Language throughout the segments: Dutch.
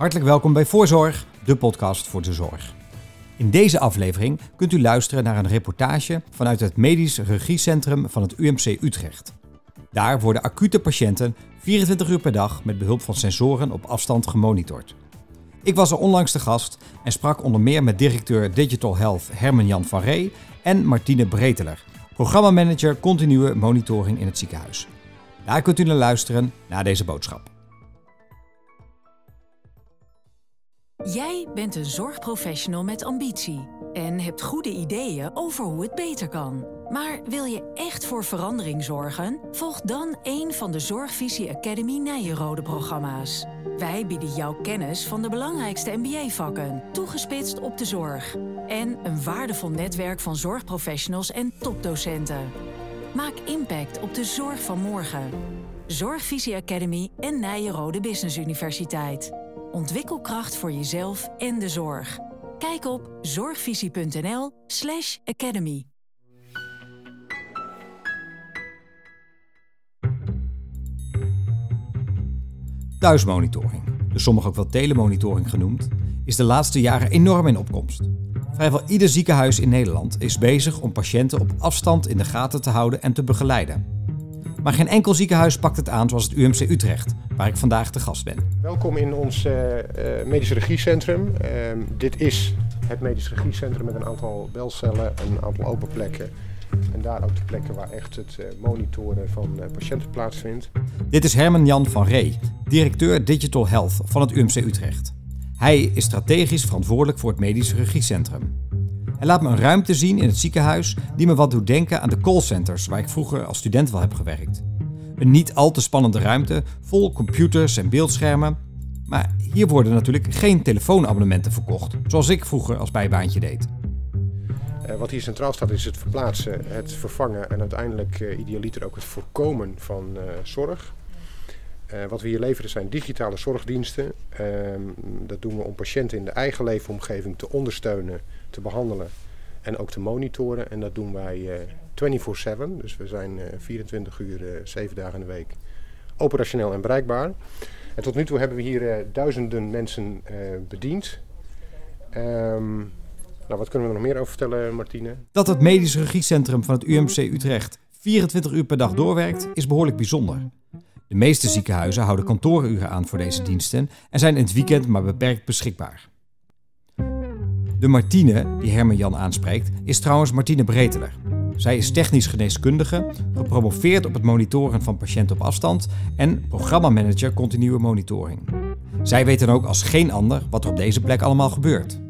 Hartelijk welkom bij Voorzorg, de podcast voor de zorg. In deze aflevering kunt u luisteren naar een reportage vanuit het Medisch Regiecentrum van het UMC Utrecht. Daar worden acute patiënten 24 uur per dag met behulp van sensoren op afstand gemonitord. Ik was er onlangs te gast en sprak onder meer met directeur Digital Health Herman-Jan van Ree en Martine Breteler, programmamanager continue monitoring in het ziekenhuis. Daar kunt u naar luisteren na deze boodschap. Jij bent een zorgprofessional met ambitie en hebt goede ideeën over hoe het beter kan. Maar wil je echt voor verandering zorgen? Volg dan een van de Zorgvisie Academy Nijenrode programma's. Wij bieden jou kennis van de belangrijkste MBA-vakken, toegespitst op de zorg. En een waardevol netwerk van zorgprofessionals en topdocenten. Maak impact op de zorg van morgen. Zorgvisie Academy en Nijenrode Business Universiteit. Ontwikkelkracht voor jezelf en de zorg. Kijk op zorgvisie.nl/slash academy. Thuismonitoring, dus sommige ook wel telemonitoring genoemd, is de laatste jaren enorm in opkomst. Vrijwel ieder ziekenhuis in Nederland is bezig om patiënten op afstand in de gaten te houden en te begeleiden. Maar geen enkel ziekenhuis pakt het aan zoals het UMC Utrecht, waar ik vandaag te gast ben. Welkom in ons uh, medisch regiecentrum. Uh, dit is het medisch regiecentrum met een aantal belcellen, een aantal open plekken. En daar ook de plekken waar echt het monitoren van patiënten plaatsvindt. Dit is Herman Jan van Ree, directeur Digital Health van het UMC Utrecht. Hij is strategisch verantwoordelijk voor het medisch regiecentrum. Hij laat me een ruimte zien in het ziekenhuis die me wat doet denken aan de callcenters waar ik vroeger als student wel heb gewerkt. Een niet al te spannende ruimte vol computers en beeldschermen. Maar hier worden natuurlijk geen telefoonabonnementen verkocht, zoals ik vroeger als bijbaantje deed. Uh, wat hier centraal staat is het verplaatsen, het vervangen en uiteindelijk uh, idealiter ook het voorkomen van uh, zorg. wat we hier leveren zijn digitale zorgdiensten. Ehm, dat doen we om patiënten in de eigen leefomgeving te ondersteunen, te behandelen en ook te monitoren. En dat doen wij 24/7. Dus we zijn 24 eh, uur, 7 dagen in de week operationeel en bereikbaar. En tot nu toe hebben we hier eh, duizenden mensen eh, bediend. Um, nou, wat kunnen we er nog meer over vertellen, Martine? Dat het medisch regiecentrum van het UMC Utrecht 24 uur per dag doorwerkt, is behoorlijk bijzonder. De meeste ziekenhuizen houden kantooruren aan voor deze diensten en zijn in het weekend maar beperkt beschikbaar. De Martine, die Herman Jan aanspreekt, is trouwens Martine Breteler. Zij is technisch geneeskundige, gepromoveerd op het monitoren van patiënten op afstand en programmamanager continue monitoring. Zij weet dan ook als geen ander wat er op deze plek allemaal gebeurt.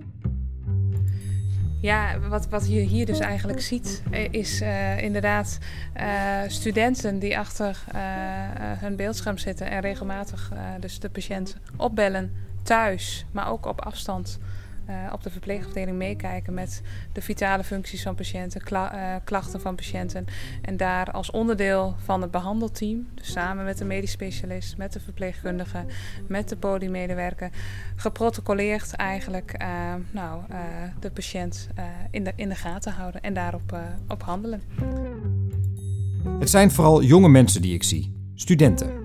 Ja, wat, wat je hier dus eigenlijk ziet, eh, is uh, inderdaad uh, studenten die achter hun beeldscherm zitten en regelmatig dus de patiënt opbellen thuis, maar ook op afstand. Uh, op de verpleegafdeling meekijken met de vitale functies van patiënten, uh, klachten van patiënten. En daar als onderdeel van het behandelteam, dus samen met de medisch specialist, met de verpleegkundige, met de podiummedewerker, geprotocoleerd eigenlijk uh, nou, de patiënt in, de, in de gaten houden en daarop op handelen. Het zijn vooral jonge mensen die ik zie, studenten.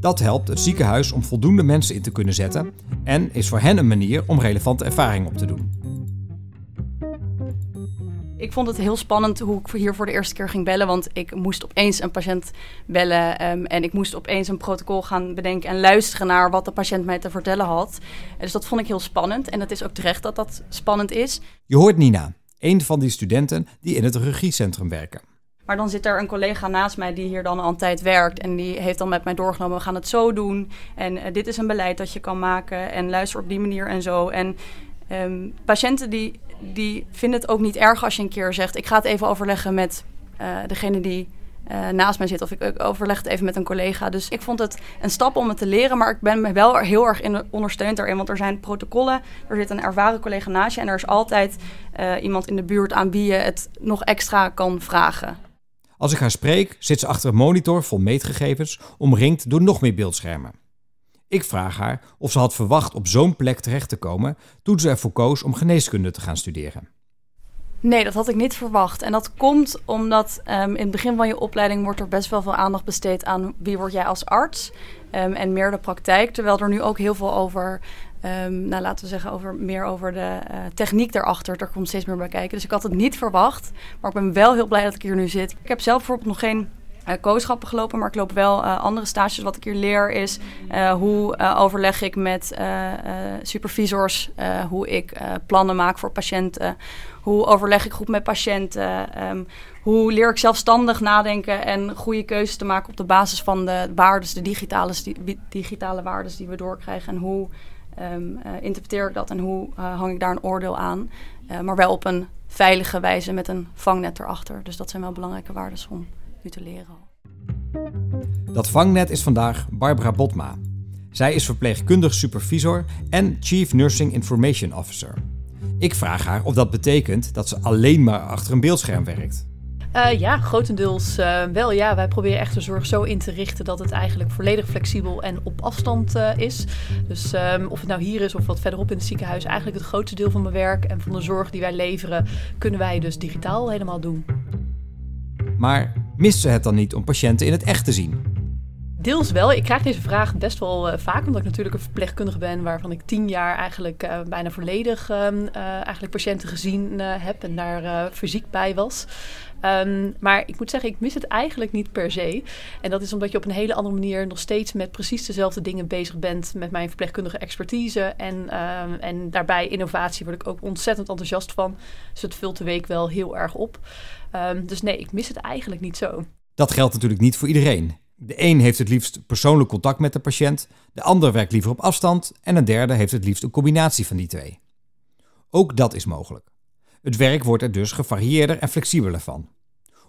Dat helpt het ziekenhuis om voldoende mensen in te kunnen zetten en is voor hen een manier om relevante ervaring op te doen. Ik vond het heel spannend hoe ik hier voor de eerste keer ging bellen. Want ik moest opeens een patiënt bellen. Um, en ik moest opeens een protocol gaan bedenken en luisteren naar wat de patiënt mij te vertellen had. Dus dat vond ik heel spannend. En het is ook terecht dat dat spannend is. Je hoort Nina, een van die studenten die in het regiecentrum werken. Maar dan zit er een collega naast mij die hier dan al een tijd werkt. En die heeft dan met mij doorgenomen, we gaan het zo doen. En uh, dit is een beleid dat je kan maken. En luister op die manier en zo. En um, patiënten die, die vinden het ook niet erg als je een keer zegt... ik ga het even overleggen met uh, degene die uh, naast mij zit. Of ik, ik, overleg het even met een collega. Dus ik vond het een stap om het te leren. Maar ik ben me wel heel erg in, ondersteund daarin. Want er zijn protocollen. Er zit een ervaren collega naast je. En er is altijd iemand in de buurt aan wie je het nog extra kan vragen. Als ik haar spreek, zit ze achter een monitor vol meetgegevens, omringd door nog meer beeldschermen. Ik vraag haar of ze had verwacht op zo'n plek terecht te komen toen ze ervoor koos om geneeskunde te gaan studeren. Nee, dat had ik niet verwacht. En dat komt omdat um, in het begin van je opleiding wordt er best wel veel aandacht besteed aan wie word jij als arts um, en meer de praktijk. Terwijl er nu ook heel veel over Um, nou, laten we zeggen over, meer over de uh, techniek daarachter. Er komt steeds meer bij kijken. Dus ik had het niet verwacht. Maar ik ben wel heel blij dat ik hier nu zit. Ik heb zelf bijvoorbeeld nog geen uh, kooschappen gelopen, maar ik loop wel uh, andere stages. Wat ik hier leer is hoe overleg ik met supervisors, hoe ik plannen maak voor patiënten, hoe overleg ik goed met patiënten, um, hoe leer ik zelfstandig nadenken en goede keuzes te maken op de basis van de waardes, de digitale, digitale waardes die we doorkrijgen en hoe um, interpreteer ik dat en hoe hang ik daar een oordeel aan, maar wel op een veilige wijze met een vangnet erachter. Dus dat zijn wel belangrijke waarden om te leren. Dat vangnet is vandaag Barbara Botma. Zij is verpleegkundig supervisor en Chief Nursing Information Officer. Ik vraag haar of dat betekent dat ze alleen maar achter een beeldscherm werkt. Uh, ja, grotendeels uh, wel. Ja, wij proberen echt de zorg zo in te richten dat het eigenlijk volledig flexibel en op afstand uh, is. Dus um, of het nou hier is of wat verderop in het ziekenhuis, eigenlijk het grootste deel van mijn werk en van de zorg die wij leveren, kunnen wij dus digitaal helemaal doen. Maar mist ze het dan niet om patiënten in het echt te zien? Deels wel. Ik krijg deze vraag best wel uh, vaak, omdat ik natuurlijk een verpleegkundige ben, waarvan ik tien jaar eigenlijk uh, bijna volledig uh, eigenlijk patiënten gezien heb en daar fysiek bij was. Um, maar ik moet zeggen, ik mis het eigenlijk niet per se. En dat is omdat je op een hele andere manier nog steeds met precies dezelfde dingen bezig bent met mijn verpleegkundige expertise. En, um, en daarbij innovatie word ik ook ontzettend enthousiast van. Dus het vult de week wel heel erg op. Dus nee, ik mis het eigenlijk niet zo. Dat geldt natuurlijk niet voor iedereen. De een heeft het liefst persoonlijk contact met de patiënt, de ander werkt liever op afstand en een derde heeft het liefst een combinatie van die twee. Ook dat is mogelijk. Het werk wordt er dus gevarieerder en flexibeler van.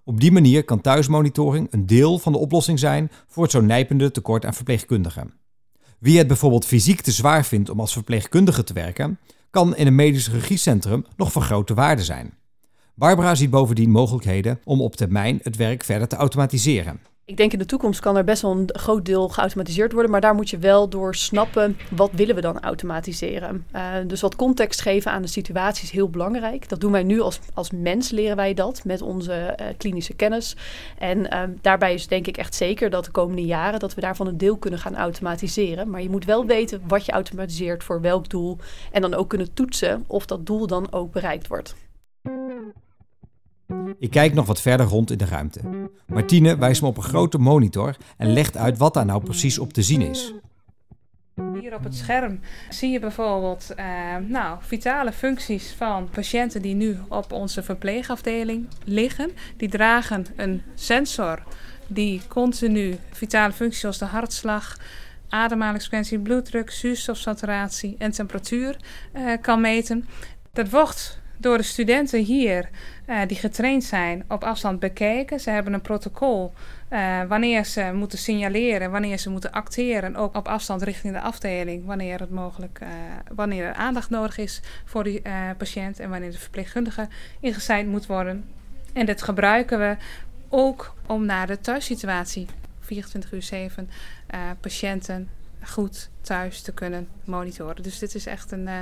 Op die manier kan thuismonitoring een deel van de oplossing zijn voor het zo nijpende tekort aan verpleegkundigen. Wie het bijvoorbeeld fysiek te zwaar vindt om als verpleegkundige te werken, kan in een medisch regiecentrum nog van grote waarde zijn. Barbara ziet bovendien mogelijkheden om op termijn het werk verder te automatiseren. Ik denk in de toekomst kan er best wel een groot deel geautomatiseerd worden, maar daar moet je wel door snappen wat willen we dan automatiseren. Uh, dus wat context geven aan de situatie is heel belangrijk. Dat doen wij nu als, als mens, leren wij dat met onze uh, klinische kennis. En uh, daarbij is denk ik echt zeker dat de komende jaren dat we daarvan een deel kunnen gaan automatiseren. Maar je moet wel weten wat je automatiseert voor welk doel en dan ook kunnen toetsen of dat doel dan ook bereikt wordt. Ik kijk nog wat verder rond in de ruimte. Martine wijst me op een grote monitor en legt uit wat daar nou precies op te zien is. Hier op het scherm zie je bijvoorbeeld uh, nou, vitale functies van patiënten die nu op onze verpleegafdeling liggen. Die dragen een sensor die continu vitale functies zoals de hartslag, ademhalingsfrequentie, bloeddruk, zuurstofsaturatie en temperatuur uh, kan meten. Dat wordt door de studenten hier uh, die getraind zijn op afstand bekeken. Ze hebben een protocol uh, wanneer ze moeten signaleren, wanneer ze moeten acteren, ook op afstand richting de afdeling, wanneer het mogelijk, uh, wanneer er aandacht nodig is voor die patiënt en wanneer de verpleegkundige ingezijnd moet worden. En dit gebruiken we ook om naar de thuissituatie 24 uur 7 patiënten goed thuis te kunnen monitoren. Dus dit is echt een uh,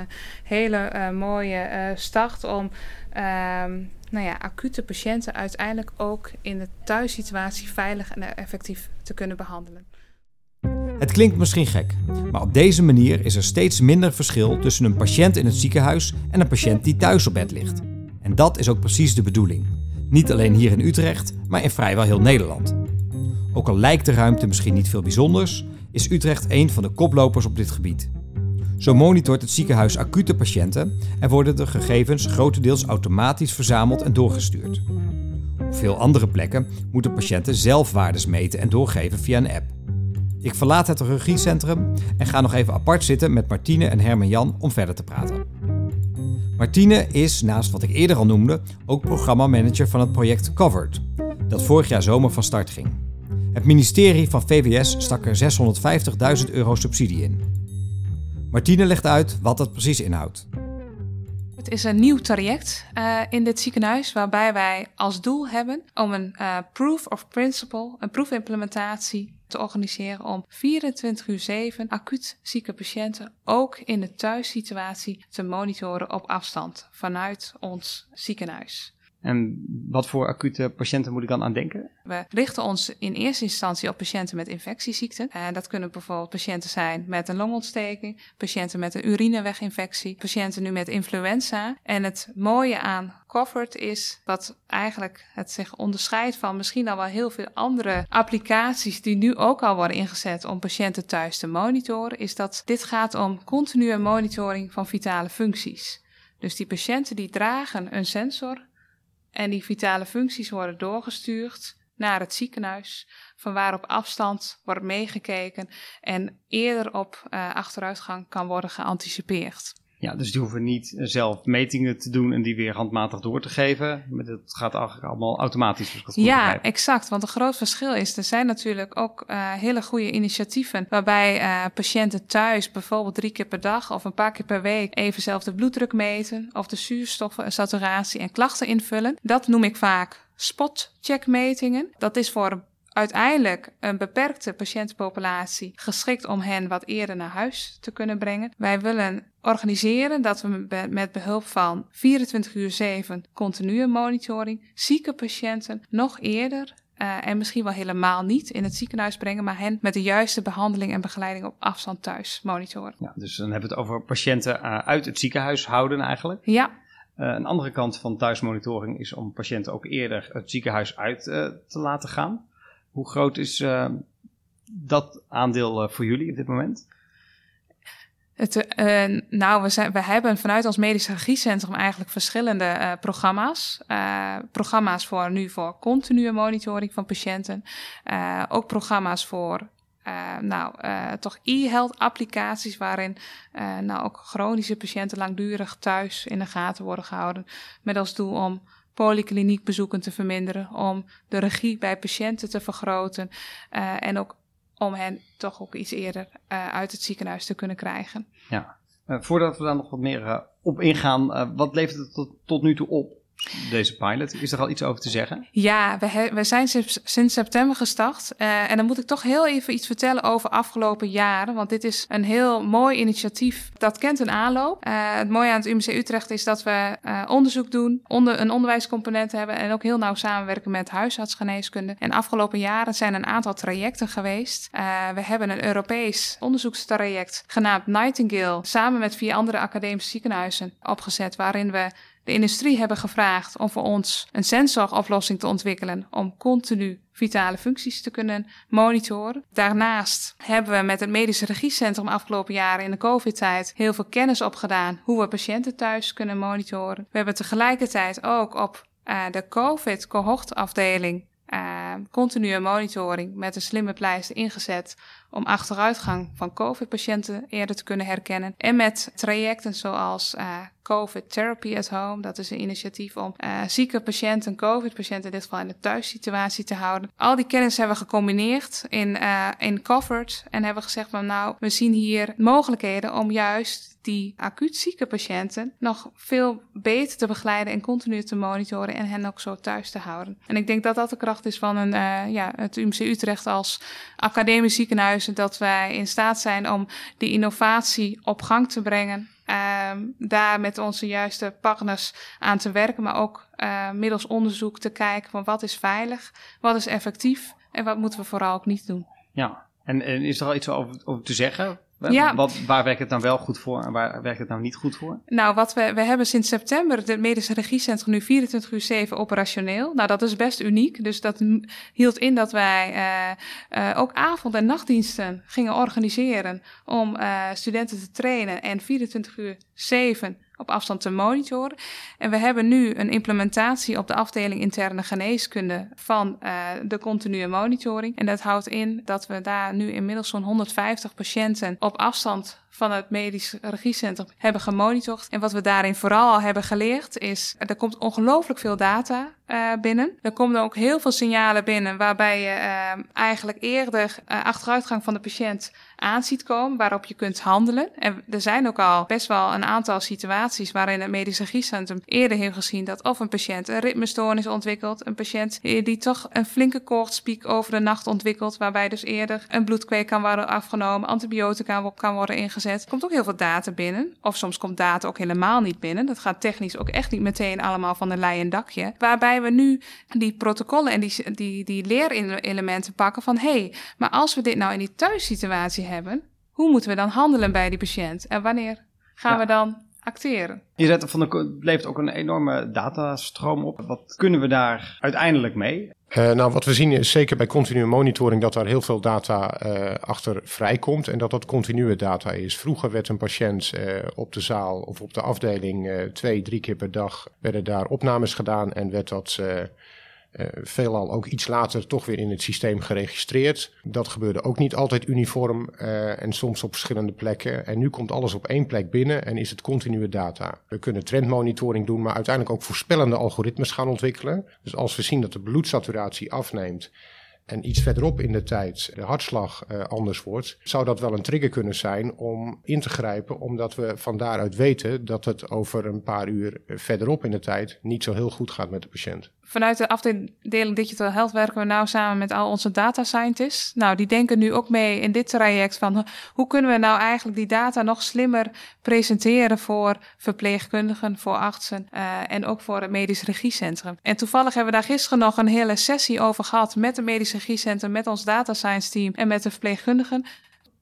hele uh, mooie uh, start om ehm, nou ja, acute patiënten uiteindelijk ook in de thuissituatie veilig en effectief te kunnen behandelen. Het klinkt misschien gek, maar op deze manier is er steeds minder verschil tussen een patiënt in het ziekenhuis en een patiënt die thuis op bed ligt. En dat is ook precies de bedoeling. Niet alleen hier in Utrecht, maar in vrijwel heel Nederland. Ook al lijkt de ruimte misschien niet veel bijzonders, is Utrecht een van de koplopers op dit gebied. Zo monitort het ziekenhuis acute patiënten en worden de gegevens grotendeels automatisch verzameld en doorgestuurd. Op veel andere plekken moeten patiënten zelf waardes meten en doorgeven via een app. Ik verlaat het regiecentrum en ga nog even apart zitten met Martine en Herman Jan om verder te praten. Martine is, naast wat ik eerder al noemde, ook programmamanager van het project Covered, dat vorig jaar zomer van start ging. Het ministerie van VWS stak er 650.000 euro subsidie in. Martine legt uit wat dat precies inhoudt. Het is een nieuw traject uh, in dit ziekenhuis waarbij wij als doel hebben om een uh, proof of principle, een proefimplementatie te organiseren om 24 uur 7 acuut zieke patiënten ook in de thuissituatie te monitoren op afstand vanuit ons ziekenhuis. En wat voor acute patiënten moet ik dan aan denken? We richten ons in eerste instantie op patiënten met infectieziekten. Uh, dat kunnen bijvoorbeeld patiënten zijn met een longontsteking, patiënten met een urineweginfectie, patiënten nu met influenza. En het mooie aan Covered is wat eigenlijk het zich onderscheidt van misschien al wel heel veel andere applicaties die nu ook al worden ingezet om patiënten thuis te monitoren, is dat dit gaat om continue monitoring van vitale functies. Dus die patiënten die dragen een sensor en die vitale functies worden doorgestuurd naar het ziekenhuis, van waar op afstand wordt meegekeken en eerder op uh, achteruitgang kan worden geanticipeerd. Ja, dus die hoeven niet zelf metingen te doen en die weer handmatig door te geven. Het gaat eigenlijk allemaal automatisch. ja, exact. Want een groot verschil is, er zijn natuurlijk ook uh, hele goede initiatieven waarbij uh, patiënten thuis bijvoorbeeld drie keer per dag of een paar keer per week even zelf de bloeddruk meten of de zuurstofsaturatie en klachten invullen. Dat noem ik vaak spotcheckmetingen. Dat is voor uiteindelijk een beperkte patiëntenpopulatie geschikt om hen wat eerder naar huis te kunnen brengen. Wij willen organiseren dat we met behulp van 24 uur 7 continue monitoring zieke patiënten nog eerder uh, en misschien wel helemaal niet in het ziekenhuis brengen, maar hen met de juiste behandeling en begeleiding op afstand thuis monitoren. Ja, dus dan hebben we het over patiënten uh, uit het ziekenhuis houden eigenlijk. Ja. Uh, een andere kant van thuismonitoring is om patiënten ook eerder het ziekenhuis uit te laten gaan. Hoe groot is dat aandeel voor jullie op dit moment? Het, uh, nou, we, zijn, we hebben vanuit ons medisch regiecentrum eigenlijk verschillende programma's. programma's voor nu voor continue monitoring van patiënten. ook programma's voor nou, toch e-health applicaties waarin nou ook chronische patiënten langdurig thuis in de gaten worden gehouden. Met als doel om polykliniekbezoeken te verminderen, om de regie bij patiënten te vergroten en ook om hen toch ook iets eerder uh, uit het ziekenhuis te kunnen krijgen. Ja, uh, voordat we daar nog wat meer op ingaan, wat levert het tot, tot nu toe op? Deze pilot. Is er al iets over te zeggen? Ja, we, we zijn sinds, september gestart. Uh, en dan moet ik toch heel even iets vertellen over afgelopen jaren. Want dit is een heel mooi initiatief. Dat kent een aanloop. Uh, het mooie aan het UMC Utrecht is dat we uh, onderzoek doen, onder, een onderwijscomponent hebben en ook heel nauw samenwerken met huisartsgeneeskunde. En afgelopen jaren zijn een aantal trajecten geweest. we hebben een Europees onderzoekstraject genaamd Nightingale samen met vier andere academische ziekenhuizen opgezet, waarin we de industrie hebben gevraagd om voor ons een sensoroplossing te ontwikkelen om continu vitale functies te kunnen monitoren. Daarnaast hebben we met het Medisch Regiecentrum afgelopen jaren in de COVID-tijd heel veel kennis opgedaan hoe we patiënten thuis kunnen monitoren. We hebben tegelijkertijd ook op uh, de COVID-cohortafdeling uh, continue monitoring met een slimme pleister ingezet om achteruitgang van COVID-patiënten eerder te kunnen herkennen. En met trajecten zoals uh, COVID Therapy at Home. Dat is een initiatief om uh, zieke patiënten, COVID-patiënten in dit geval in de thuissituatie te houden. Al die kennis hebben we gecombineerd in, uh, in Covered en hebben gezegd van nou, we zien hier mogelijkheden om juist die acuut zieke patiënten nog veel beter te begeleiden en continu te monitoren en hen ook zo thuis te houden. En ik denk dat dat de kracht is van een, uh, ja, het UMC Utrecht als academisch ziekenhuis, dat wij in staat zijn om die innovatie op gang te brengen Um, daar met onze juiste partners aan te werken, maar ook uh, middels onderzoek te kijken van wat is veilig, wat is effectief en wat moeten we vooral ook niet doen. Ja, en, is er al iets over te zeggen? Ja. Wat, waar werkt het nou wel goed voor en waar werkt het nou niet goed voor? Nou, wat we, we hebben sinds september het medische regiecentrum nu 24 uur 7 operationeel. Nou, dat is best uniek. Dus dat hield in dat wij uh, uh, ook avond- en nachtdiensten gingen organiseren om uh, studenten te trainen en 24 uur 7 op afstand te monitoren. En we hebben nu een implementatie op de afdeling interne geneeskunde van uh, de continue monitoring. En dat houdt in dat we daar nu inmiddels zo'n 150 patiënten op afstand van het medisch regiecentrum hebben gemonitord. En wat we daarin vooral al hebben geleerd is, er komt ongelooflijk veel data uh, binnen. Er komen ook heel veel signalen binnen waarbij je uh, eigenlijk eerder uh, achteruitgang van de patiënt aan ziet komen, waarop je kunt handelen. En er zijn ook al best wel een aantal situaties waarin het medisch regiecentrum eerder heeft gezien dat of een patiënt een ritmestoornis ontwikkelt, een patiënt die toch een flinke koortspiek over de nacht ontwikkelt, waarbij dus eerder een bloedkweek kan worden afgenomen, antibiotica kan worden ingezet komt ook heel veel data binnen. Of soms komt data ook helemaal niet binnen. Dat gaat technisch ook echt niet meteen allemaal van een lei en dakje. Waarbij we nu die protocollen en die, die, die leerelementen pakken van... hé, hey, maar als we dit nou in die thuissituatie hebben... hoe moeten we dan handelen bij die patiënt? En wanneer gaan we dan acteren? Je zet van de, levert ook een enorme datastroom op. Wat kunnen we daar uiteindelijk mee? Uh, nou, wat we zien is zeker bij continue monitoring dat daar heel veel data uh, achter vrijkomt en dat dat continue data is. Vroeger werd een patiënt uh, op de zaal of op de afdeling twee, drie keer per dag werden daar opnames gedaan en werd dat uh, veelal ook iets later toch weer in het systeem geregistreerd. Dat gebeurde ook niet altijd uniform uh, en soms op verschillende plekken. En nu komt alles op één plek binnen en is het continue data. We kunnen trendmonitoring doen, maar uiteindelijk ook voorspellende algoritmes gaan ontwikkelen. Dus als we zien dat de bloedsaturatie afneemt en iets verderop in de tijd de hartslag uh, anders wordt, zou dat wel een trigger kunnen zijn om in te grijpen, omdat we van daaruit weten dat het over een paar uur verderop in de tijd niet zo heel goed gaat met de patiënt. Vanuit de afdeling Digital Health werken we nou samen met al onze data scientists. Nou, die denken nu ook mee in dit traject van hoe kunnen we nou eigenlijk die data nog slimmer presenteren voor verpleegkundigen, voor artsen uh, en ook voor het medisch regiecentrum. En toevallig hebben we daar gisteren nog een hele sessie over gehad met het medisch regiecentrum, met ons data science team en met de verpleegkundigen.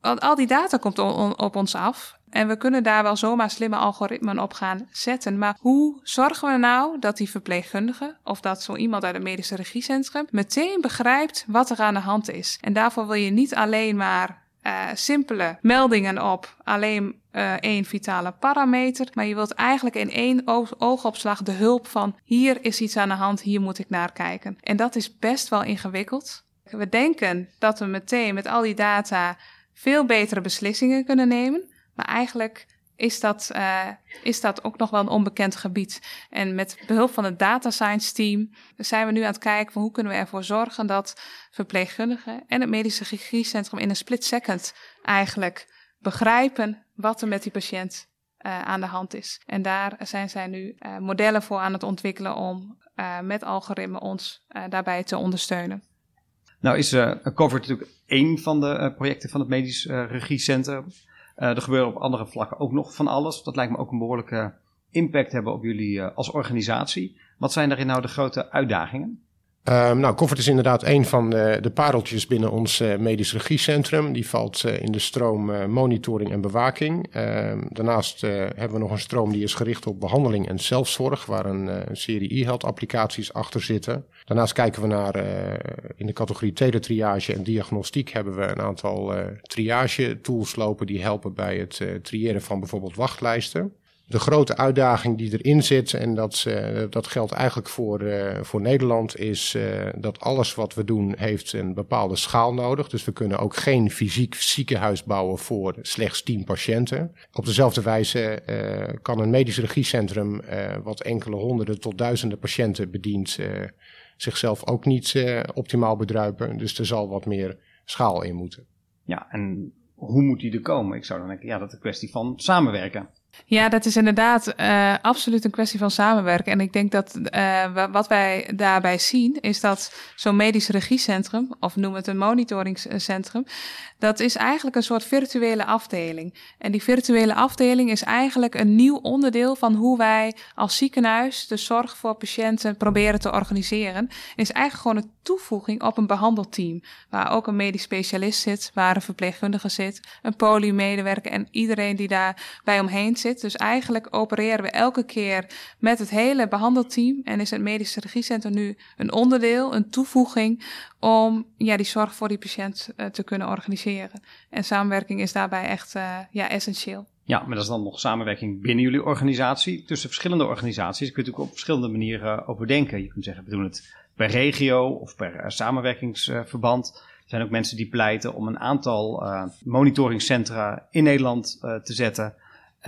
Want al die data komt op ons af. En we kunnen daar wel zomaar slimme algoritmen op gaan zetten. Maar hoe zorgen we nou dat die verpleegkundige of dat zo iemand uit het medische regiecentrum meteen begrijpt wat er aan de hand is? En daarvoor wil je niet alleen maar uh, simpele meldingen op alleen uh, één vitale parameter. Maar je wilt eigenlijk in één oogopslag de hulp van hier is iets aan de hand, hier moet ik naar kijken. En dat is best wel ingewikkeld. We denken dat we meteen met al die data veel betere beslissingen kunnen nemen. Maar eigenlijk is dat, uh, is dat ook nog wel een onbekend gebied. En met behulp van het data science team zijn we nu aan het kijken van hoe kunnen we ervoor zorgen dat verpleegkundigen en het medische regiecentrum in een split second eigenlijk begrijpen wat er met die patiënt uh, aan de hand is. En daar zijn zij nu uh, modellen voor aan het ontwikkelen om met algoritmen ons daarbij te ondersteunen. Nou is COVID natuurlijk één van de projecten van het medisch regiecentrum. Uh, er gebeurt op andere vlakken ook nog van alles. Dat lijkt me ook een behoorlijke impact hebben op jullie uh, als organisatie. Wat zijn daarin nou de grote uitdagingen? Um, nou, Comfort is inderdaad een van de, de pareltjes binnen ons uh, medisch regiecentrum. Die valt uh, in de stroom monitoring en bewaking. Ehm, daarnaast hebben we nog een stroom die is gericht op behandeling en zelfzorg, waar een, een serie e-health applicaties achter zitten. Daarnaast kijken we naar in de categorie teletriage en diagnostiek hebben we een aantal triage tools lopen die helpen bij het triëren van bijvoorbeeld wachtlijsten de grote uitdaging die erin zit, en dat, dat geldt eigenlijk voor, uh, voor Nederland, is uh, dat alles wat we doen heeft een bepaalde schaal nodig. Dus we kunnen ook geen fysiek ziekenhuis bouwen voor slechts 10 patiënten. Op dezelfde wijze kan een medisch regiecentrum, wat enkele honderden tot duizenden patiënten bedient, zichzelf ook niet optimaal bedruipen. Dus er zal wat meer schaal in moeten. Ja, en hoe moet die er komen? Ik zou dan denken, ja, dat is een kwestie van samenwerken. Ja, dat is inderdaad uh, absoluut een kwestie van samenwerken. En ik denk dat uh, wat wij daarbij zien, is dat zo'n medisch regiecentrum, of noem het een monitoringscentrum, dat is eigenlijk een soort virtuele afdeling. En die virtuele afdeling is eigenlijk een nieuw onderdeel van hoe wij als ziekenhuis de zorg voor patiënten proberen te organiseren. En is eigenlijk gewoon een toevoeging op een behandelteam, waar ook een medisch specialist zit, waar een verpleegkundige zit, een polio-medewerker en iedereen die daar bij omheen zit. Dus eigenlijk opereren we elke keer met het hele behandelteam en is het medische regiecentrum nu een onderdeel, een toevoeging om ja, die zorg voor die patiënt uh, te kunnen organiseren. En samenwerking is daarbij echt uh, ja, essentieel. Ja, maar dat is dan nog samenwerking binnen jullie organisatie, tussen verschillende organisaties. Je kunt ook op verschillende manieren overdenken. Je kunt zeggen, we doen het per regio of per uh, samenwerkingsverband. Er zijn ook mensen die pleiten om een aantal monitoringscentra in Nederland te zetten.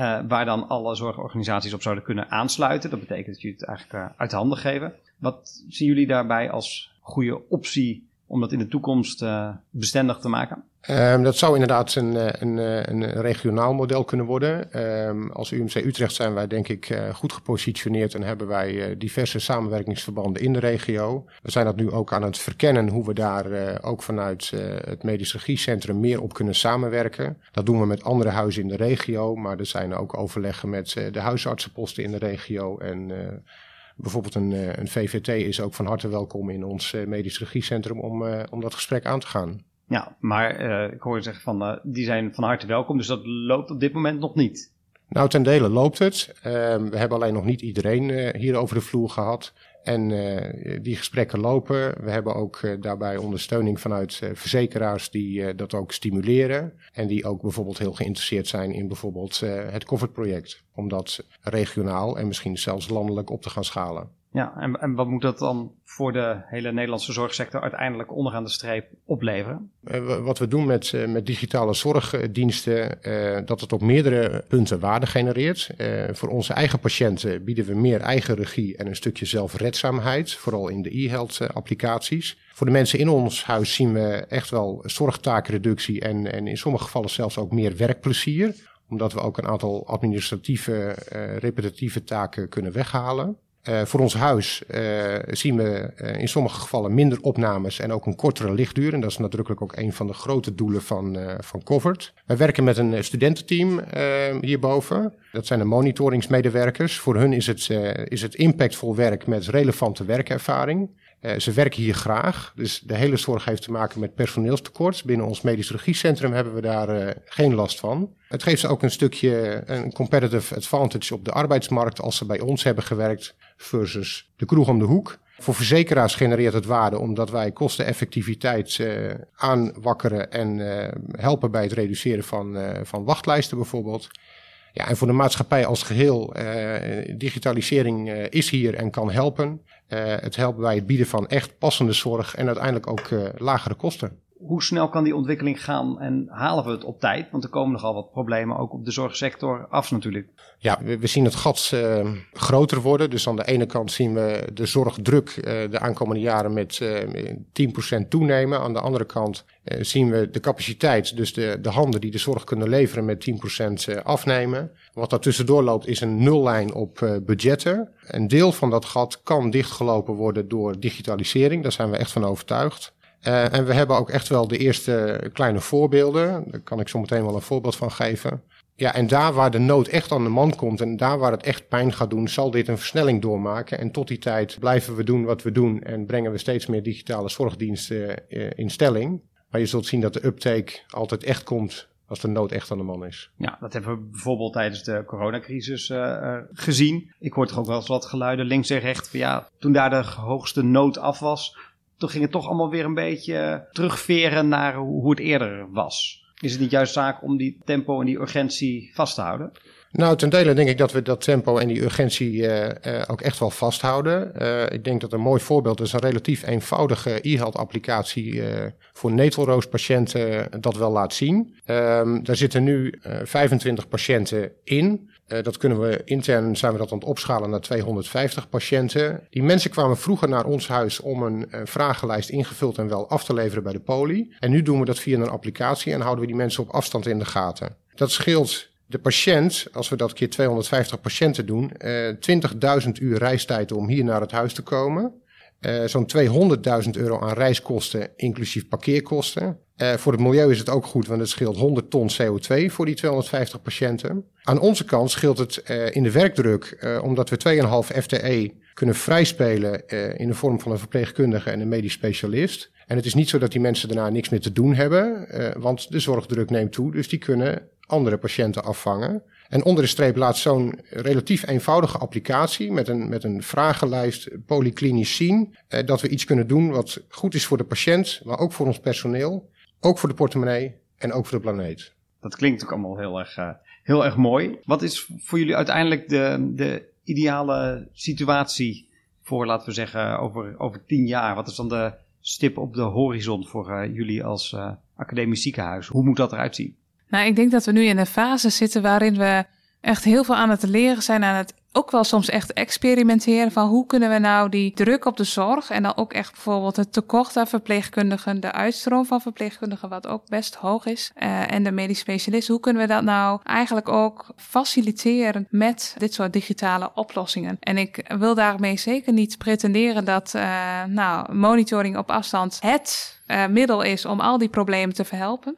Uh, waar dan alle zorgorganisaties op zouden kunnen aansluiten. Dat betekent dat jullie het eigenlijk uh, uit de handen geven. Wat zien jullie daarbij als goede optie om dat in de toekomst uh, bestendig te maken? Um, dat zou inderdaad een, eh, een, eh, een, regionaal model kunnen worden. Um, als UMC Utrecht zijn wij denk ik uh, goed gepositioneerd en hebben wij diverse samenwerkingsverbanden in de regio. We zijn dat nu ook aan het verkennen hoe we daar ook vanuit het Medisch Regiecentrum meer op kunnen samenwerken. Dat doen we met andere huizen in de regio, maar er zijn ook overleggen met de huisartsenposten in de regio en bijvoorbeeld een, een, VVT is ook van harte welkom in ons medisch regiecentrum om, om dat gesprek aan te gaan. Ja, maar uh, ik hoor je zeggen van uh, die zijn van harte welkom, dus dat loopt op dit moment nog niet. Nou, ten dele loopt het. Uh, we hebben alleen nog niet iedereen hier over de vloer gehad. En die gesprekken lopen. We hebben ook daarbij ondersteuning vanuit verzekeraars die dat ook stimuleren. En die ook bijvoorbeeld heel geïnteresseerd zijn in bijvoorbeeld het COVID-project. Om dat regionaal en misschien zelfs landelijk op te gaan schalen. Ja, en, en wat moet dat dan voor de hele Nederlandse zorgsector uiteindelijk onderaan de streep opleveren? Uh, wat we doen met, uh, met digitale zorgdiensten, uh, dat het op meerdere punten waarde genereert. voor onze eigen patiënten bieden we meer eigen regie en een stukje zelfredzaamheid, vooral in de e-health applicaties. Voor de mensen in ons huis zien we echt wel zorgtaakreductie en, en in sommige gevallen zelfs ook meer werkplezier omdat we ook een aantal administratieve, repetitieve taken kunnen weghalen. Uh, voor ons huis uh, zien we uh, in sommige gevallen minder opnames en ook een kortere lichtduur. En dat is nadrukkelijk ook een van de grote doelen van, van Covered. Wij werken met een studententeam hierboven. Dat zijn de monitoringsmedewerkers. Voor hun is het, is het impactvol werk met relevante werkervaring. Uh, ze werken hier graag, dus de hele zorg heeft te maken met personeelstekort. Binnen ons medisch regiecentrum hebben we daar uh, geen last van. Het geeft ze ook een stukje een competitive advantage op de arbeidsmarkt als ze bij ons hebben gewerkt versus de kroeg om de hoek. Voor verzekeraars genereert het waarde omdat wij kosteneffectiviteit uh, aanwakkeren en helpen bij het reduceren van, van wachtlijsten bijvoorbeeld. Ja, en voor de maatschappij als geheel, digitalisering is hier en kan helpen. Uh, het helpt bij het bieden van echt passende zorg en uiteindelijk ook uh, lagere kosten. Hoe snel kan die ontwikkeling gaan en halen we het op tijd? Want er komen nogal wat problemen ook op de zorgsector af natuurlijk. Ja, we, zien het gat uh, groter worden. Dus aan de ene kant zien we de zorgdruk de aankomende jaren met 10% toenemen. Aan de andere kant zien we de capaciteit, dus de, de handen die de zorg kunnen leveren, met 10% afnemen. Wat daar tussendoor loopt is een nullijn op uh, budgetten. Een deel van dat gat kan dichtgelopen worden door digitalisering. Daar zijn we echt van overtuigd. Uh, en we hebben ook echt wel de eerste kleine voorbeelden. Daar kan ik zo meteen wel een voorbeeld van geven. Ja, en daar waar de nood echt aan de man komt en daar waar het echt pijn gaat doen, zal dit een versnelling doormaken. En tot die tijd blijven we doen wat we doen en brengen we steeds meer digitale zorgdiensten uh, in stelling. Maar je zult zien dat de uptake altijd echt komt als de nood echt aan de man is. Ja, dat hebben we bijvoorbeeld tijdens de coronacrisis uh, gezien. Ik hoor toch ook wel eens wat geluiden links en rechts van ja, toen daar de hoogste nood af was, toen ging het toch allemaal weer een beetje terugveren naar hoe het eerder was. Is het niet juist zaak om die tempo en die urgentie vast te houden? Nou, ten dele denk ik dat we dat tempo en die urgentie uh, uh, ook echt wel vasthouden. Uh, ik denk dat een mooi voorbeeld is een relatief eenvoudige e-health applicatie voor netelroos patiënten dat wel laat zien. Um, daar zitten nu 25 patiënten in. Uh, dat kunnen we intern zijn we dat aan het opschalen naar 250 patiënten. Die mensen kwamen vroeger naar ons huis om een, een vragenlijst ingevuld en wel af te leveren bij de poli. En nu doen we dat via een applicatie en houden we die mensen op afstand in de gaten. Dat scheelt de patiënt, als we dat keer 250 patiënten doen, uh, eh, 20.000 uur reistijd om hier naar het huis te komen. Zo'n 200.000 euro aan reiskosten, inclusief parkeerkosten. Uh, voor het milieu is het ook goed, want het scheelt 100 ton CO2 voor die 250 patiënten. Aan onze kant scheelt het uh, in de werkdruk, omdat we 2,5 FTE kunnen vrijspelen in de vorm van een verpleegkundige en een medisch specialist. En het is niet zo dat die mensen daarna niks meer te doen hebben, want de zorgdruk neemt toe, dus die kunnen andere patiënten afvangen. En onder de streep laat zo'n relatief eenvoudige applicatie met een, met een vragenlijst polyklinisch zien eh, dat we iets kunnen doen wat goed is voor de patiënt, maar ook voor ons personeel, ook voor de portemonnee en ook voor de planeet. Dat klinkt ook allemaal heel erg, uh, heel erg mooi. Wat is voor jullie uiteindelijk de, de ideale situatie voor, laten we zeggen, over, over tien jaar? Wat is dan de stip op de horizon voor uh, jullie als uh, academisch ziekenhuis? Hoe moet dat eruit zien? Nou, ik denk dat we nu in een fase zitten waarin we echt heel veel aan het leren zijn, aan het ook wel soms echt experimenteren van hoe kunnen we nou die druk op de zorg en dan ook echt bijvoorbeeld het tekort aan verpleegkundigen, de uitstroom van verpleegkundigen, wat ook best hoog is, uh, en de medisch specialist, hoe kunnen we dat nou eigenlijk ook faciliteren met dit soort digitale oplossingen? En ik wil daarmee zeker niet pretenderen dat uh, nou, monitoring op afstand het uh, middel is om al die problemen te verhelpen.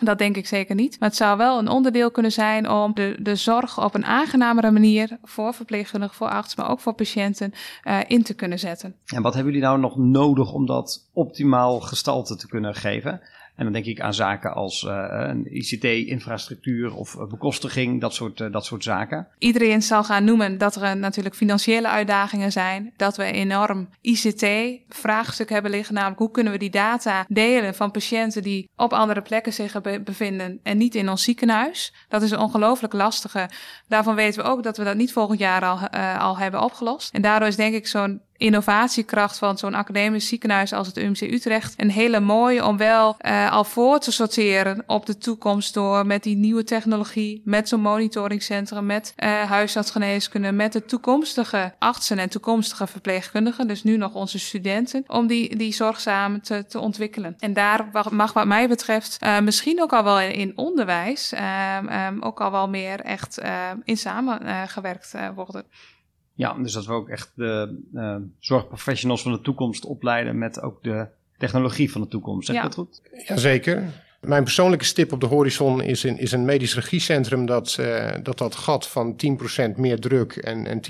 Dat denk ik zeker niet. Maar het zou wel een onderdeel kunnen zijn om de, de zorg op een aangenamere manier voor verpleegkundigen, voor artsen, maar ook voor patiënten uh, in te kunnen zetten. En wat hebben jullie nou nog nodig om dat optimaal gestalte te kunnen geven? En dan denk ik aan zaken als uh, een ICT-infrastructuur of bekostiging, dat soort, dat soort zaken. Iedereen zal gaan noemen dat er natuurlijk financiële uitdagingen zijn. Dat we enorm ICT-vraagstuk hebben liggen. Namelijk hoe kunnen we die data delen van patiënten die op andere plekken zich bevinden en niet in ons ziekenhuis. Dat is een ongelooflijk lastige. Daarvan weten we ook dat we dat niet volgend jaar al, al hebben opgelost. En daardoor is denk ik zo'n innovatiekracht van zo'n academisch ziekenhuis als het UMC Utrecht een hele mooie om wel uh, al voor te sorteren op de toekomst door met die nieuwe technologie, met zo'n monitoringcentrum, met uh, huisartsgeneeskunde, met de toekomstige artsen en toekomstige verpleegkundigen, dus nu nog onze studenten, om die, die zorg samen te, te ontwikkelen. En daar mag wat mij betreft uh, misschien ook al wel in, in onderwijs um, ook al wel meer echt in samengewerkt worden. Ja, dus dat we ook echt de uh, zorgprofessionals van de toekomst opleiden met ook de technologie van de toekomst. Zeg ja. dat goed? Jazeker. Mijn persoonlijke stip op de horizon is, in, is een medisch regiecentrum dat, uh, dat dat gat van 10% meer druk en, en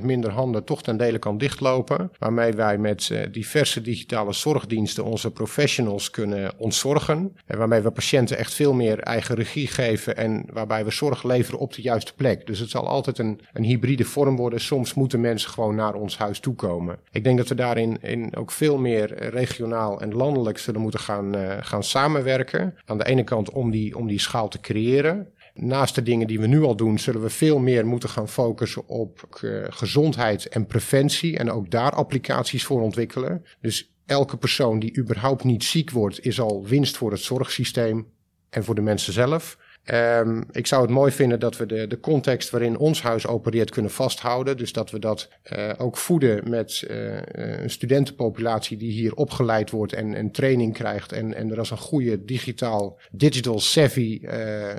10% minder handen toch ten dele kan dichtlopen. Waarmee wij met uh, diverse digitale zorgdiensten onze professionals kunnen ontzorgen. En waarmee we patiënten echt veel meer eigen regie geven en waarbij we zorg leveren op de juiste plek. Dus het zal altijd een, een hybride vorm worden. Soms moeten mensen gewoon naar ons huis toe komen. Ik denk dat we daarin in ook veel meer regionaal en landelijk zullen moeten gaan, gaan samenwerken. Aan de ene kant om die, om die schaal te creëren. Naast de dingen die we nu al doen, zullen we veel meer moeten gaan focussen op uh, gezondheid en preventie. En ook daar applicaties voor ontwikkelen. Dus elke persoon die überhaupt niet ziek wordt, is al winst voor het zorgsysteem en voor de mensen zelf. Um, ik zou het mooi vinden dat we de, de context waarin ons huis opereert kunnen vasthouden. Dus dat we dat uh, ook voeden met uh, een studentenpopulatie die hier opgeleid wordt en, en training krijgt. En, en er als een goede digitaal, digital savvy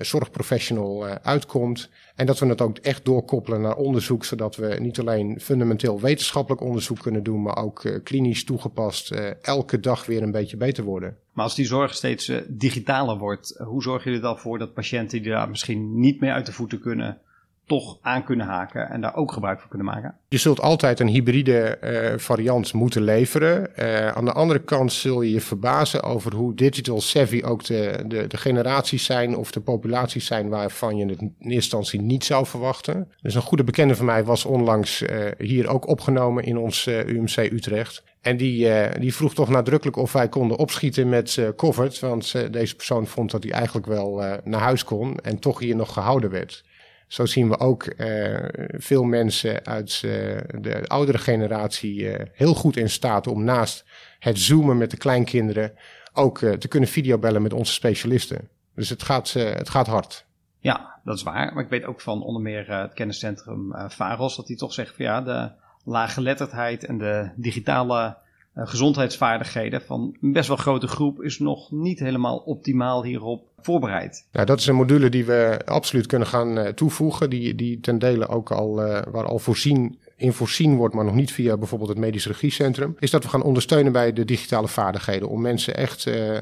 zorgprofessional uitkomt. En dat we het ook echt doorkoppelen naar onderzoek, zodat we niet alleen fundamenteel wetenschappelijk onderzoek kunnen doen, maar ook uh, klinisch toegepast uh, elke dag weer een beetje beter worden. Maar als die zorg steeds uh, digitaler wordt, hoe zorgen jullie er dan voor dat patiënten die daar misschien niet meer uit de voeten kunnen, toch aan kunnen haken en daar ook gebruik van kunnen maken? Je zult altijd een hybride uh, variant moeten leveren. Uh, aan de andere kant zul je je verbazen over hoe digital savvy ook de, de, de generaties zijn of de populaties zijn waarvan je het in eerste instantie niet zou verwachten. Dus een goede bekende van mij was onlangs uh, hier ook opgenomen in ons UMC Utrecht. En die, die vroeg toch nadrukkelijk of wij konden opschieten met COVID. Want deze persoon vond dat hij eigenlijk wel naar huis kon en toch hier nog gehouden werd. Zo zien we ook uh, veel mensen uit uh, de oudere generatie uh, heel goed in staat om naast het zoomen met de kleinkinderen ook te kunnen videobellen met onze specialisten. Dus het gaat, het gaat hard. Ja, dat is waar. Maar ik weet ook van onder meer het kenniscentrum VAROS dat hij toch zegt van ja, de laaggeletterdheid en de digitale gezondheidsvaardigheden van een best wel grote groep is nog niet helemaal optimaal hierop voorbereid. Nou, dat is een module die we absoluut kunnen gaan uh, toevoegen, die, die ten dele ook al, uh, waar al voorzien in voorzien wordt, maar nog niet via bijvoorbeeld het medisch regiecentrum, is dat we gaan ondersteunen bij de digitale vaardigheden. Om mensen echt uh, uh,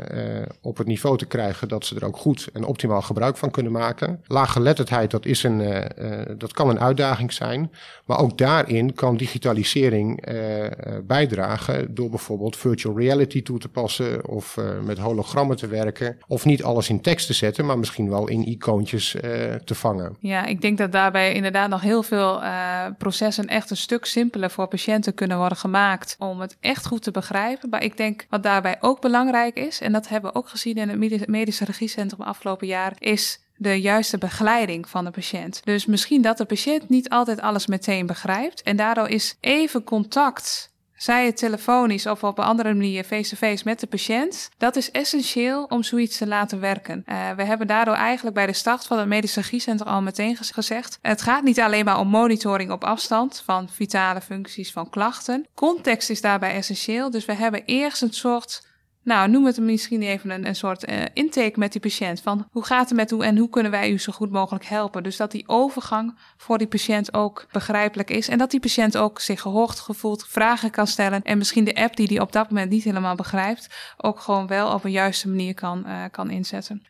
op het niveau te krijgen dat ze er ook goed en optimaal gebruik van kunnen maken. Laaggeletterdheid, dat, is een, uh, dat kan een uitdaging zijn. Maar ook daarin kan digitalisering bijdragen door bijvoorbeeld virtual reality toe te passen of met hologrammen te werken. Of niet alles in tekst te zetten, maar misschien wel in icoontjes te vangen. Ja, ik denk dat daarbij inderdaad nog heel veel processen echt een stuk simpeler voor patiënten kunnen worden gemaakt om het echt goed te begrijpen. Maar ik denk wat daarbij ook belangrijk is, en dat hebben we ook gezien in het medische regiecentrum afgelopen jaar, is de juiste begeleiding van de patiënt. Dus misschien dat de patiënt niet altijd alles meteen begrijpt en daardoor is even contact zij het telefonisch of op een andere manier face-to-face met de patiënt, dat is essentieel om zoiets te laten werken. Uh, we hebben daardoor eigenlijk bij de start van het medisch regiecentrum al meteen gezegd: het gaat niet alleen maar om monitoring op afstand van vitale functies van klachten. Context is daarbij essentieel, dus we hebben eerst een soort nou, noem het misschien even een, een soort uh, intake met die patiënt. Van hoe gaat het met u en hoe kunnen wij u zo goed mogelijk helpen? Dus dat die overgang voor die patiënt ook begrijpelijk is. En dat die patiënt ook zich gehoord gevoeld, vragen kan stellen. En misschien de app die die op dat moment niet helemaal begrijpt, ook gewoon wel op een juiste manier kan, uh, kan inzetten.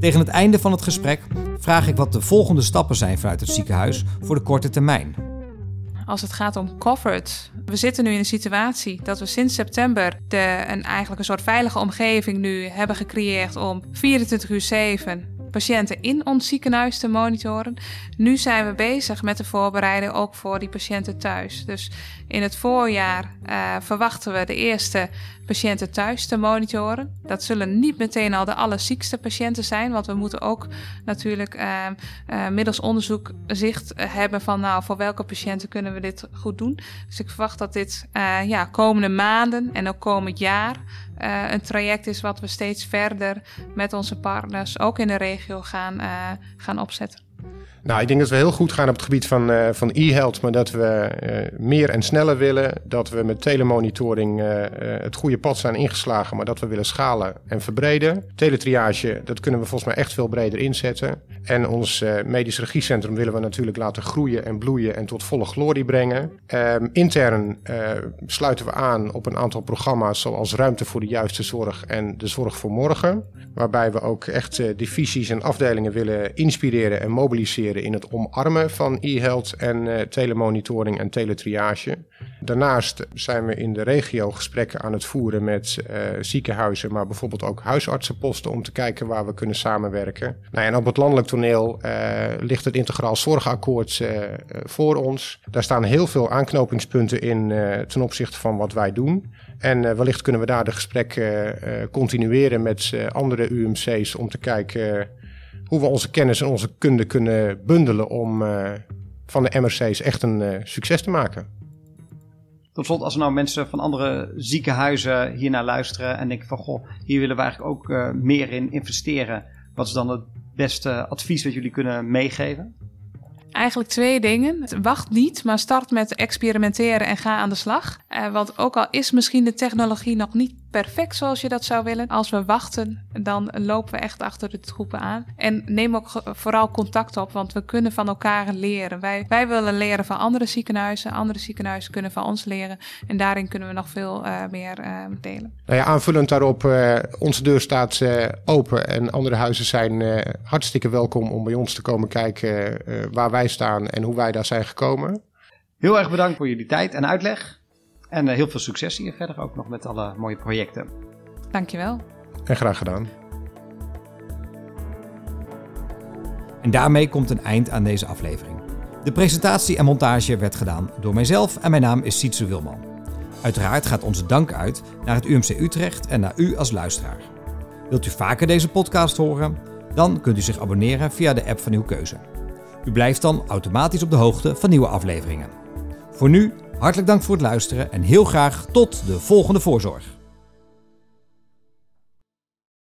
Tegen het einde van het gesprek vraag ik wat de volgende stappen zijn vanuit het ziekenhuis voor de korte termijn als het gaat om covered. We zitten nu in een situatie dat we sinds september de, een, eigenlijk een soort veilige omgeving nu hebben gecreëerd om 24 uur 7 patiënten in ons ziekenhuis te monitoren. Nu zijn we bezig met de voorbereiding ook voor die patiënten thuis. Dus in het voorjaar uh, verwachten we de eerste patiënten thuis te monitoren. Dat zullen niet meteen al de allerziekste patiënten zijn, want we moeten ook natuurlijk uh, uh, middels onderzoek zicht hebben van nou, voor welke patiënten kunnen we dit goed doen. Dus ik verwacht dat dit ja, komende maanden en ook komend jaar uh, een traject is wat we steeds verder met onze partners, ook in de regio, gaan, uh, gaan opzetten. Nou, ik denk dat we heel goed gaan op het gebied van, uh, van e-health, maar dat we uh, meer en sneller willen. Dat we met telemonitoring uh, het goede pad zijn ingeslagen, maar dat we willen schalen en verbreden. Teletriage, dat kunnen we volgens mij echt veel breder inzetten. En ons medisch regiecentrum willen we natuurlijk laten groeien en bloeien en tot volle glorie brengen. Ehm, intern sluiten we aan op een aantal programma's zoals Ruimte voor de Juiste Zorg en de Zorg voor Morgen. Waarbij we ook echt divisies en afdelingen willen inspireren en mobiliseren in het omarmen van e-health en uh, telemonitoring en teletriage. Daarnaast zijn we in de regio gesprekken aan het voeren met uh, ziekenhuizen, maar bijvoorbeeld ook huisartsenposten om te kijken waar we kunnen samenwerken. Nou, en op het landelijk toneel uh, ligt het Integraal Zorgakkoord voor ons. Daar staan heel veel aanknopingspunten in ten opzichte van wat wij doen. En wellicht kunnen we daar de gesprekken continueren met andere UMC's om te kijken hoe we onze kennis en onze kunde kunnen bundelen om uh, van de MRC's echt een uh, succes te maken. Tot slot, als er nou mensen van andere ziekenhuizen hiernaar luisteren en denken van goh, hier willen we eigenlijk ook uh, meer in investeren. Wat is dan het beste advies wat jullie kunnen meegeven? Eigenlijk twee dingen. Wacht niet, maar start met experimenteren en ga aan de slag. Uh, want ook al is misschien de technologie nog niet perfect zoals je dat zou willen, als we wachten, dan lopen we echt achter de troepen aan. En neem ook vooral contact op, want we kunnen van elkaar leren. Wij, wij willen leren van andere ziekenhuizen, andere ziekenhuizen kunnen van ons leren. En daarin kunnen we nog veel uh, meer uh, delen. Nou ja, aanvullend daarop, onze deur staat open en andere huizen zijn hartstikke welkom om bij ons te komen kijken waar wij staan en hoe wij daar zijn gekomen. Heel erg bedankt voor jullie tijd en uitleg. En heel veel succes hier verder ook nog met alle mooie projecten. Dankjewel. En graag gedaan. En daarmee komt een eind aan deze aflevering. De presentatie en montage werd gedaan door mijzelf en mijn naam is Sietse Wilman. Uiteraard gaat onze dank uit naar het UMC Utrecht en naar u als luisteraar. Wilt u vaker deze podcast horen? Dan kunt u zich abonneren via de app van uw keuze. U blijft dan automatisch op de hoogte van nieuwe afleveringen. Voor nu, hartelijk dank voor het luisteren en heel graag tot de volgende voorzorg.